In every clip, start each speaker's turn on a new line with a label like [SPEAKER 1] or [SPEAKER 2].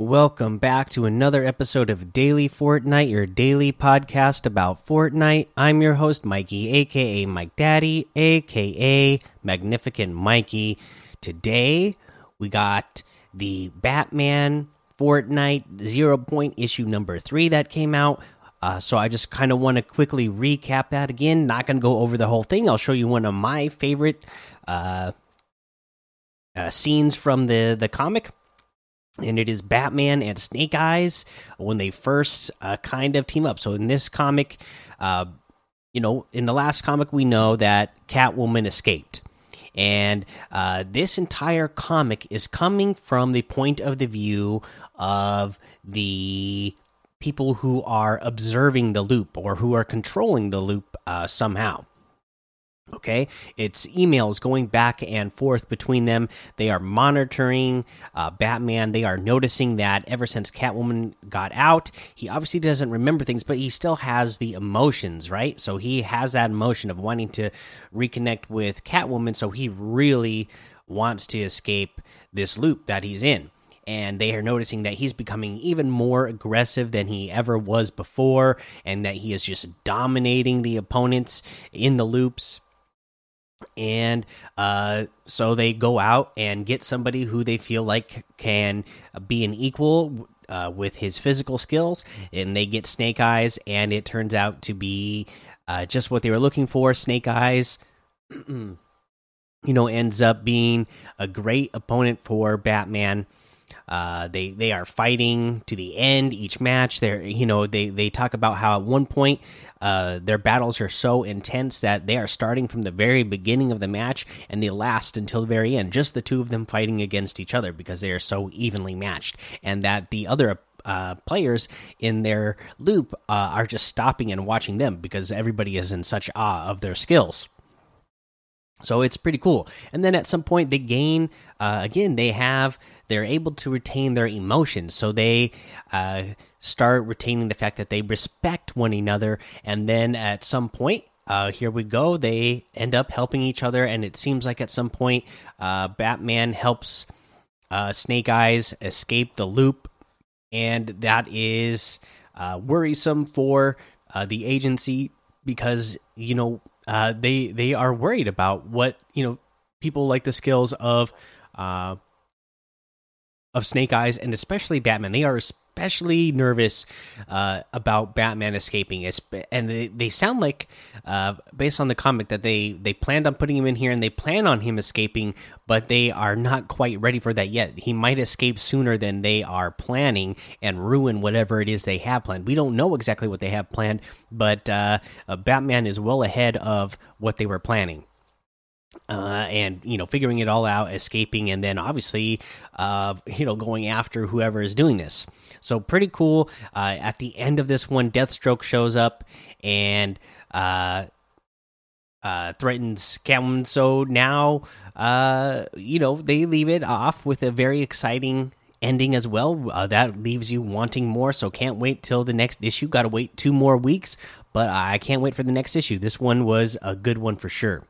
[SPEAKER 1] Welcome back to another episode of Daily Fortnite, your daily podcast about Fortnite. I'm your host, Mikey, aka Mike Daddy, aka Magnificent Mikey. Today, we got the Batman Fortnite Zero Point issue number three that came out. Uh, so I just kind of want to quickly recap that again. Not going to go over the whole thing. I'll show you one of my favorite uh, uh, scenes from the the comic and it is Batman and Snake Eyes when they first uh, kind of team up. So in this comic, uh, you know, in the last comic, we know that Catwoman escaped. And uh, this entire comic is coming from the point of the view of the people who are observing the loop or who are controlling the loop uh, somehow. Okay, it's emails going back and forth between them. They are monitoring uh, Batman. They are noticing that ever since Catwoman got out, he obviously doesn't remember things, but he still has the emotions, right? So he has that emotion of wanting to reconnect with Catwoman. So he really wants to escape this loop that he's in. And they are noticing that he's becoming even more aggressive than he ever was before, and that he is just dominating the opponents in the loops and uh, so they go out and get somebody who they feel like can be an equal uh, with his physical skills, and they get Snake Eyes, and it turns out to be uh, just what they were looking for. Snake Eyes, you know, ends up being a great opponent for Batman. Uh, they they are fighting to the end each match. They're you know they they talk about how at one point uh, their battles are so intense that they are starting from the very beginning of the match and they last until the very end. Just the two of them fighting against each other because they are so evenly matched, and that the other uh, players in their loop uh, are just stopping and watching them because everybody is in such awe of their skills. So it's pretty cool. And then at some point they gain uh, again. They have they're able to retain their emotions, so they uh, start retaining the fact that they respect one another. And then at some point, uh, here we go. They end up helping each other, and it seems like at some point, uh, Batman helps uh, Snake Eyes escape the loop, and that is worrisome for the agency because you know they they are worried about what you know people like the skills of uh, of Snake Eyes and especially Batman. They are especially nervous uh, about Batman escaping, and they, they sound like, uh, based on the comic, that they they planned on putting him in here and they plan on him escaping, but they are not quite ready for that yet. He might escape sooner than they are planning and ruin whatever it is they have planned. We don't know exactly what they have planned, but uh, Batman is well ahead of what they were planning uh, and you know figuring it all out escaping and then obviously uh, you know going after whoever is doing this so pretty cool uh, at the end of this one deathstroke shows up and uh, uh, threatens Catwoman. So now, uh, you know, they leave it off with a very exciting ending as well. Uh, that leaves you wanting more. So can't wait till the next issue. Got to wait two more weeks, but I can't wait for the next issue. This one was a good one for sure.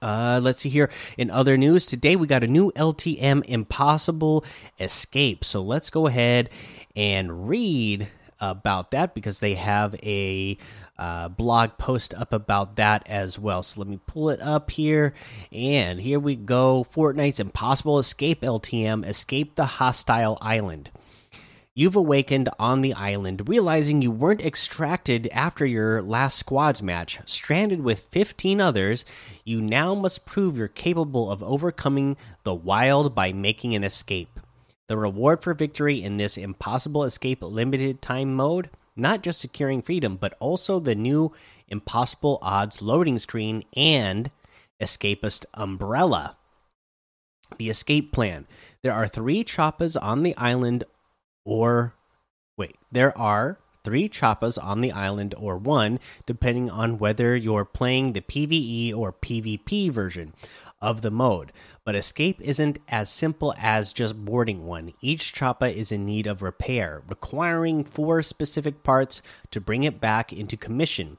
[SPEAKER 1] Uh, let's see here. In other news, today we got a new LTM Impossible Escape. So let's go ahead and read about that because they have a uh, blog post up about that as well. So let me pull it up here. And here we go Fortnite's Impossible Escape LTM Escape the Hostile Island. You've awakened on the island, realizing you weren't extracted after your last squads match. Stranded with 15 others, you now must prove you're capable of overcoming the wild by making an escape. The reward for victory in this impossible escape limited time mode, not just securing freedom, but also the new impossible odds loading screen and escapist umbrella. The escape plan. There are three choppas on the island or wait, there are three choppas on the island or one, depending on whether you're playing the PvE or PvP version of the mode. But escape isn't as simple as just boarding one. Each choppa is in need of repair, requiring four specific parts to bring it back into commission.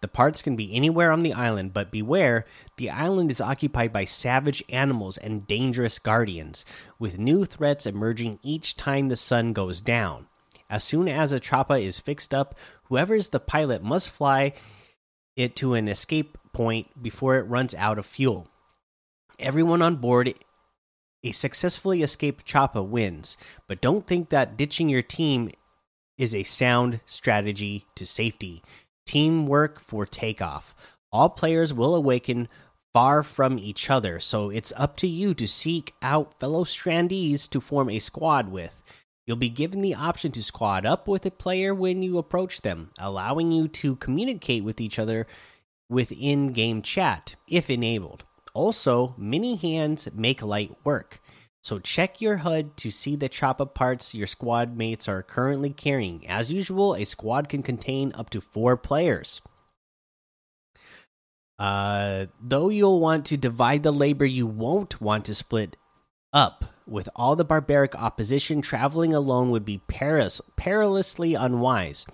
[SPEAKER 1] The parts can be anywhere on the island, but beware, the island is occupied by savage animals and dangerous guardians, with new threats emerging each time the sun goes down. As soon as a choppa is fixed up, whoever is the pilot must fly it to an escape point before it runs out of fuel. Everyone on board a successfully escaped choppa wins, but don't think that ditching your team is a sound strategy to safety. Teamwork for takeoff. All players will awaken far from each other, so it's up to you to seek out fellow strandees to form a squad with. You'll be given the option to squad up with a player when you approach them, allowing you to communicate with each other within game chat, if enabled. Also, mini hands make light work. So check your HUD to see the choppa parts your squad mates are currently carrying. As usual, a squad can contain up to four players. Uh, though you'll want to divide the labor, you won't want to split up. With all the barbaric opposition, traveling alone would be perilous, perilously unwise.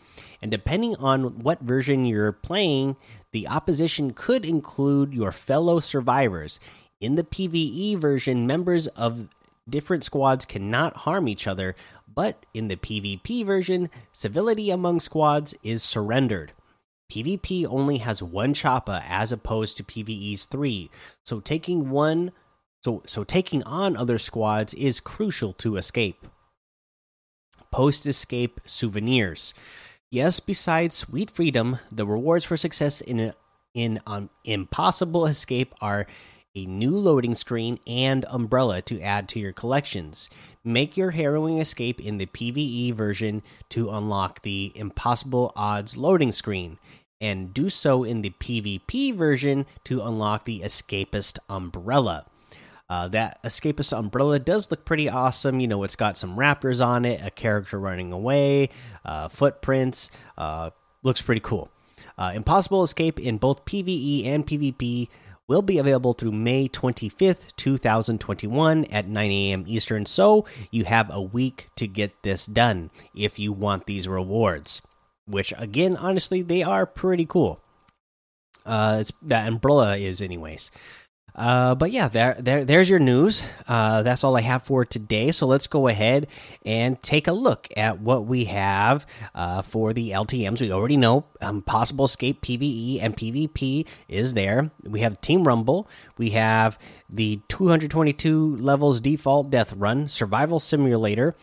[SPEAKER 1] And depending on what version you're playing, the opposition could include your fellow survivors. In the PvE version, members of different squads cannot harm each other, but in the PvP version, civility among squads is surrendered. PvP only has one choppa as opposed to PvE's 3, so taking one so so taking on other squads is crucial to escape. Post escape souvenirs. Yes, besides sweet freedom, the rewards for success in a, in an impossible escape are a new loading screen and umbrella to add to your collections. Make your harrowing escape in the PvE version to unlock the impossible odds loading screen, and do so in the PvP version to unlock the escapist umbrella. Uh, that escapist umbrella does look pretty awesome. You know, it's got some raptors on it, a character running away, uh, footprints. Uh, looks pretty cool. Uh, impossible escape in both PvE and PvP will be available through May 25th, 2021 at 9 a.m. Eastern. So you have a week to get this done if you want these rewards, which, again, honestly, they are pretty cool. Uh, that umbrella is, anyways. Uh, but yeah, there, there, there's your news. Uh, that's all I have for today. So let's go ahead and take a look at what we have uh, for the LTM's. We already know um, possible escape PVE and PvP is there. We have Team Rumble. We have the 222 levels default death run survival simulator.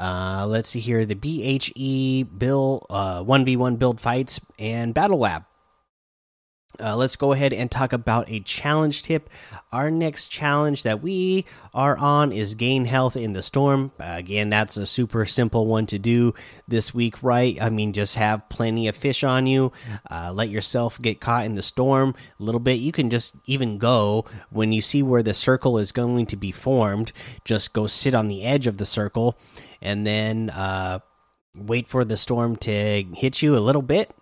[SPEAKER 1] Uh, let's see here the BHE Bill 1v1 uh, build fights and Battle Lab. Uh, let's go ahead and talk about a challenge tip. Our next challenge that we are on is gain health in the storm. Again, that's a super simple one to do this week, right? I mean, just have plenty of fish on you. Uh, let yourself get caught in the storm a little bit. You can just even go when you see where the circle is going to be formed, just go sit on the edge of the circle and then uh, wait for the storm to hit you a little bit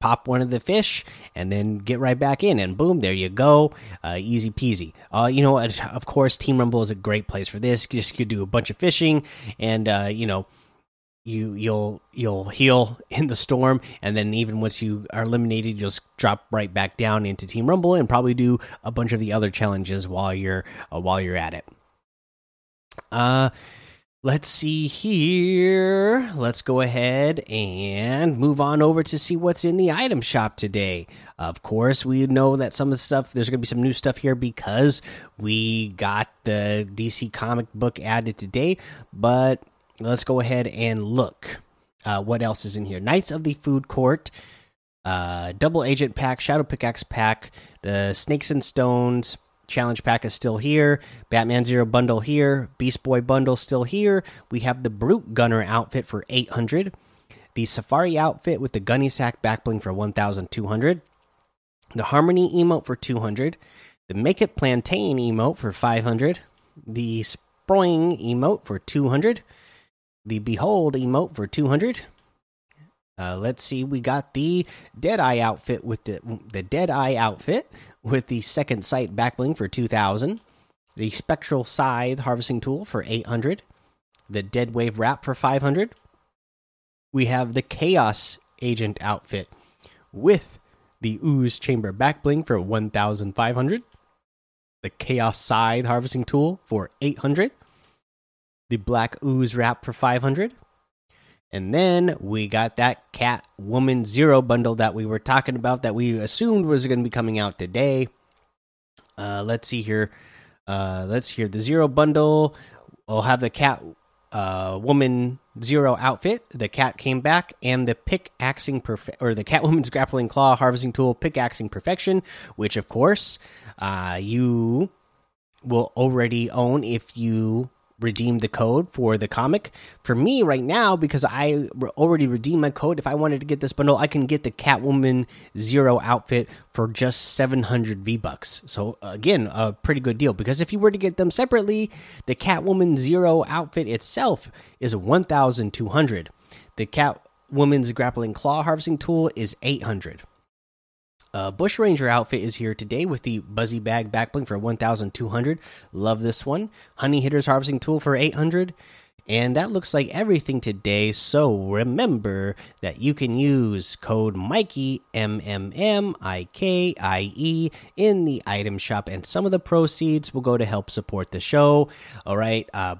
[SPEAKER 1] pop one of the fish and then get right back in and boom there you go. Uh, easy peasy. Uh, you know of course team rumble is a great place for this. You just you do a bunch of fishing and uh, you know you you'll you'll heal in the storm and then even once you are eliminated you'll drop right back down into team rumble and probably do a bunch of the other challenges while you're uh, while you're at it. Uh Let's see here. Let's go ahead and move on over to see what's in the item shop today. Of course, we know that some of the stuff, there's going to be some new stuff here because we got the DC comic book added today. But let's go ahead and look uh, what else is in here. Knights of the Food Court, uh, Double Agent Pack, Shadow Pickaxe Pack, the Snakes and Stones Challenge pack is still here. Batman Zero bundle here. Beast Boy bundle still here. We have the Brute Gunner outfit for 800. The Safari outfit with the Gunny Sack backbling for 1200. The Harmony emote for 200. The Make It Plantain emote for 500. The Spring emote for 200. The Behold emote for 200. Uh, let's see, we got the Deadeye outfit with the the Deadeye outfit with the second sight backbling for 2000, the Spectral Scythe harvesting tool for 800, the Dead Wave wrap for 500. We have the Chaos Agent outfit with the Ooze Chamber backbling for 1,500, the Chaos Scythe harvesting tool for 800, the Black Ooze wrap for 500. And then we got that Cat Woman Zero bundle that we were talking about that we assumed was going to be coming out today. Uh, let's see here. Uh, let's hear the Zero bundle. We'll have the Cat uh, Woman Zero outfit. The cat came back, and the pickaxing perfect or the Catwoman's grappling claw harvesting tool, pickaxing perfection, which of course uh, you will already own if you redeem the code for the comic. For me, right now, because I already redeemed my code, if I wanted to get this bundle, I can get the Catwoman Zero outfit for just 700 V bucks. So again, a pretty good deal. Because if you were to get them separately, the Catwoman Zero outfit itself is 1,200. The Catwoman's grappling claw harvesting tool is 800. Uh, Bush Ranger outfit is here today with the Buzzy Bag Backbling for 1,200. Love this one. Honey Hitter's Harvesting Tool for 800. And that looks like everything today. So remember that you can use code Mikey M M M I K I E in the item shop, and some of the proceeds will go to help support the show. All right. Uh,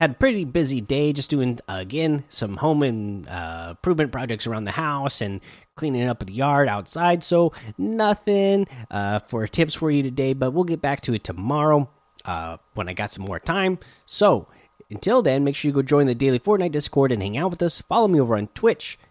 [SPEAKER 1] had a pretty busy day just doing again some home and uh, improvement projects around the house and cleaning up the yard outside. So nothing uh, for tips for you today but we'll get back to it tomorrow uh, when i got some more time. So until then make sure you go join the daily fortnite discord and hang out with us. Follow me over on twitch